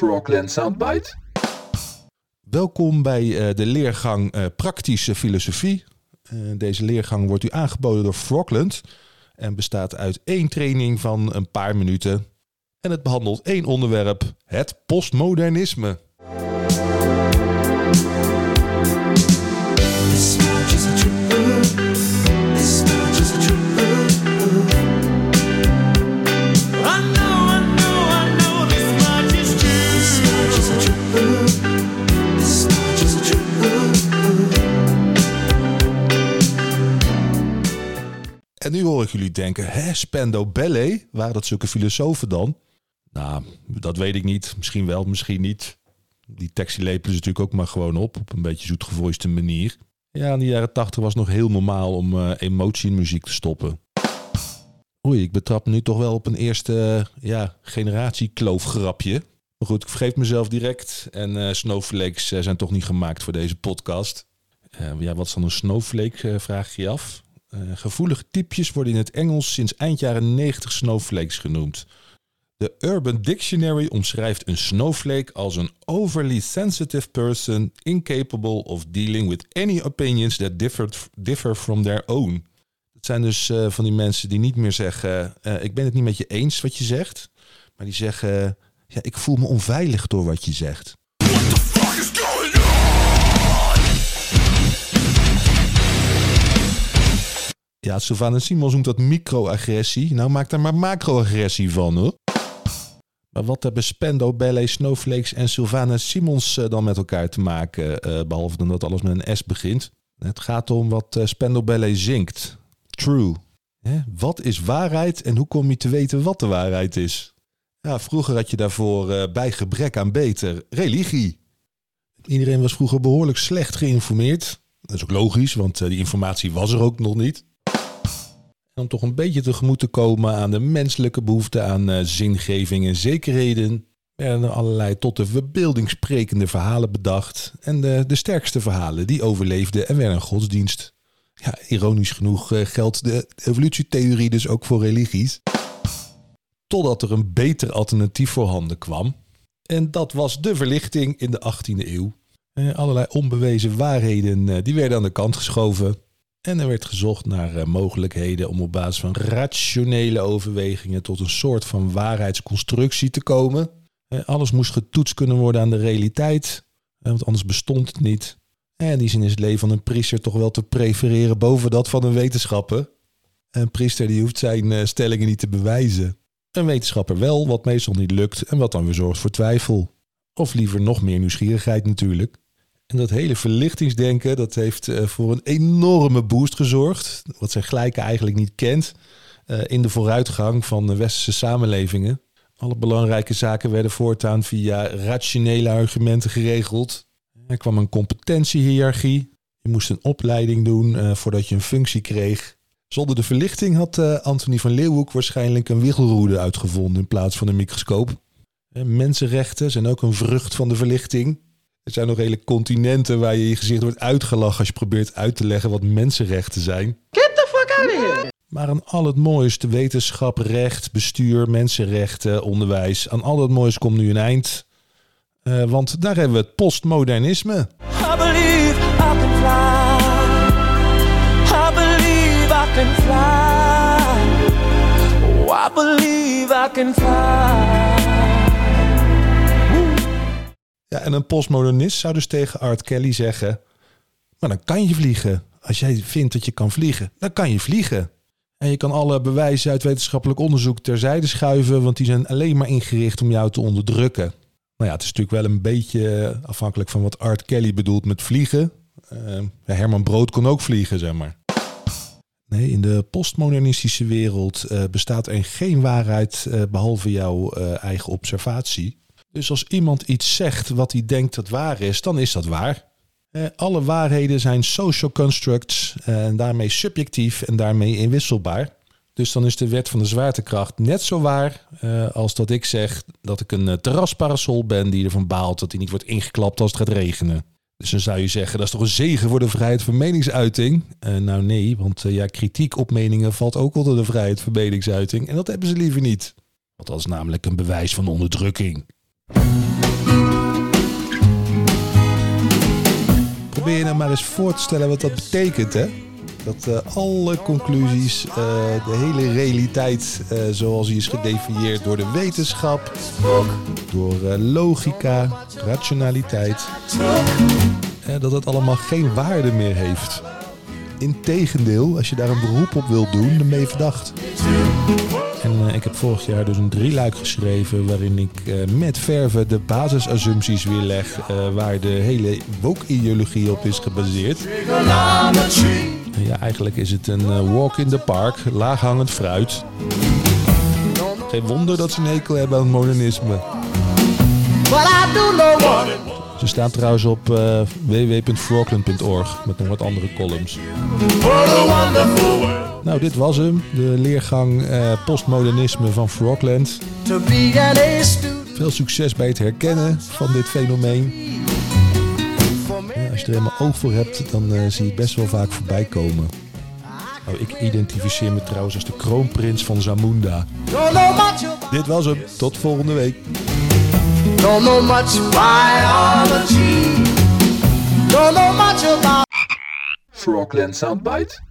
Frogland Soundbite. Welkom bij eh, de leergang eh, Praktische Filosofie. Eh, deze leergang wordt u aangeboden door Frogland en bestaat uit één training van een paar minuten. En het behandelt één onderwerp, het postmodernisme. En nu hoor ik jullie denken, hè, Spendo Ballet? Waren dat zulke filosofen dan? Nou, dat weet ik niet. Misschien wel, misschien niet. Die tekst lepelen ze natuurlijk ook maar gewoon op, op een beetje zoetgevoiste manier. Ja, in de jaren tachtig was het nog heel normaal om eh, emotie in muziek te stoppen. Oei, ik betrap nu toch wel op een eerste eh, ja, generatie kloofgrapje. Maar goed, ik vergeef mezelf direct. En eh, snowflakes zijn toch niet gemaakt voor deze podcast. Ja, wat is dan een snowflake, vraag je af. Eh, gevoelige typjes worden in het Engels sinds eind jaren 90 snowflakes genoemd. De Urban Dictionary omschrijft een snowflake als een overly sensitive person incapable of dealing with any opinions that differ, differ from their own. Het zijn dus eh, van die mensen die niet meer zeggen: eh, Ik ben het niet met je eens wat je zegt, maar die zeggen: Ja, ik voel me onveilig door wat je zegt. Ja, Sylvana Simons noemt dat microagressie. Nou, maak daar maar macroagressie van, hoor. Maar wat hebben Spendo, Ballet, Snowflakes en Sylvana Simons eh, dan met elkaar te maken? eh, behalve dan dat alles met een S begint. Het gaat om wat eh, Spendo Ballet zingt. True. Wat is waarheid en hoe kom je te weten wat de waarheid is? Ja, vroeger had je daarvoor bij gebrek aan beter religie. Iedereen was vroeger behoorlijk slecht geïnformeerd. Dat is ook logisch, want die informatie was er ook nog niet. Om toch een beetje tegemoet te komen aan de menselijke behoefte aan eh, zingeving en zekerheden, werden er allerlei tot de verbeelding sprekende verhalen bedacht. En de, de sterkste verhalen, die overleefden en werden godsdienst. Ja, ironisch genoeg eh, geldt de evolutietheorie dus ook voor religies. Totdat er een beter alternatief voorhanden kwam. En dat was de verlichting in de 18e eeuw. Eh, allerlei onbewezen waarheden die werden aan de kant geschoven. En er werd gezocht naar eh, mogelijkheden om op basis van rationele overwegingen tot een soort van waarheidsconstructie te komen. Eh, alles moest getoetst kunnen worden aan de realiteit, eh, want anders bestond het niet. En in die zin is het leven van een priester toch wel te prefereren boven dat van een wetenschapper. Een priester die hoeft zijn stellingen niet te bewijzen. Een wetenschapper wel, wat meestal niet lukt en wat dan weer zorgt voor twijfel. Of liever nog meer nieuwsgierigheid natuurlijk. En dat hele verlichtingsdenken, dat heeft eh, voor een enorme boost gezorgd. Wat zijn gelijke eigenlijk niet kent. eh, in de vooruitgang van de westerse samenlevingen. Alle belangrijke zaken werden voortaan via rationele argumenten geregeld. Er kwam een competentiehiërarchie. Je moest een opleiding doen eh, voordat je een functie kreeg. Zonder de verlichting had Anthony van Leeuwenhoek waarschijnlijk een wiegelroede uitgevonden in plaats van een microscoop. Mensenrechten zijn ook een vrucht van de verlichting. Er zijn nog hele continenten waar je je gezicht wordt uitgelachen als je probeert uit te leggen wat mensenrechten zijn. Get the fuck out of here! Maar aan al het mooiste, wetenschap, recht, bestuur, mensenrechten, onderwijs, aan al dat moois komt nu een eind. Eh, want daar hebben we het postmodernisme. I believe I can fly. I believe I can fly. Oh, I believe I can fly. En een postmodernist zou dus tegen Art Kelly zeggen: Maar dan kan je vliegen. Als jij vindt dat je kan vliegen, dan kan je vliegen. En je kan alle bewijzen uit wetenschappelijk onderzoek terzijde schuiven, want die zijn alleen maar ingericht om jou te onderdrukken. Nou ja, het is natuurlijk wel een beetje afhankelijk van wat Art Kelly bedoelt met vliegen. Eh, ja, Herman Brood kon ook vliegen, zeg maar. Nee, in de postmodernistische wereld eh, bestaat er geen waarheid eh, behalve jouw eh, eigen observatie. Dus als iemand iets zegt wat hij denkt dat waar is, dan is dat waar. Eh, alle waarheden zijn social constructs eh, en daarmee subjectief en daarmee inwisselbaar. Dus dan is de wet van de zwaartekracht net zo waar eh, als dat ik zeg dat ik een terrasparasol ben die ervan baalt dat hij niet wordt ingeklapt als het gaat regenen. Dus dan zou je zeggen, dat is toch een zegen voor de vrijheid van meningsuiting? Nou nee, want ja, kritiek op meningen valt ook onder de vrijheid van meningsuiting. En dat hebben ze liever niet. Want dat is namelijk een bewijs van onderdrukking. Probeer je nou maar eens voor te stellen wat dat betekent, hè? Dat eh, alle conclusies, eh, de hele realiteit eh, zoals die is gedefinieerd door de wetenschap, door logica, rationaliteit, dat het allemaal geen waarde meer heeft. Integendeel, als je daar een beroep op wilt doen, dan ben je verdacht. En ik heb vorig jaar dus een drieluik geschreven waarin ik met verven de basisassumpties weerleg waar de hele woke-ideologie op is gebaseerd. Ja, eigenlijk is het een walk in the park, laaghangend fruit. Geen wonder dat ze een hekel hebben aan het modernisme. Ze staan trouwens op uh, met nog wat andere columns. Nou, dit was hem. De leergang uh, postmodernisme van Frogland. Veel succes bij het herkennen van dit fenomeen. Als je er helemaal oog voor hebt, dan uh, zie je het best wel vaak voorbij komen. Nou, ik identificeer me trouwens als de kroonprins van Zamunda. Dit was hem. Tot volgende week. Don't know much biology. Don't know much about Frogland Soundbite.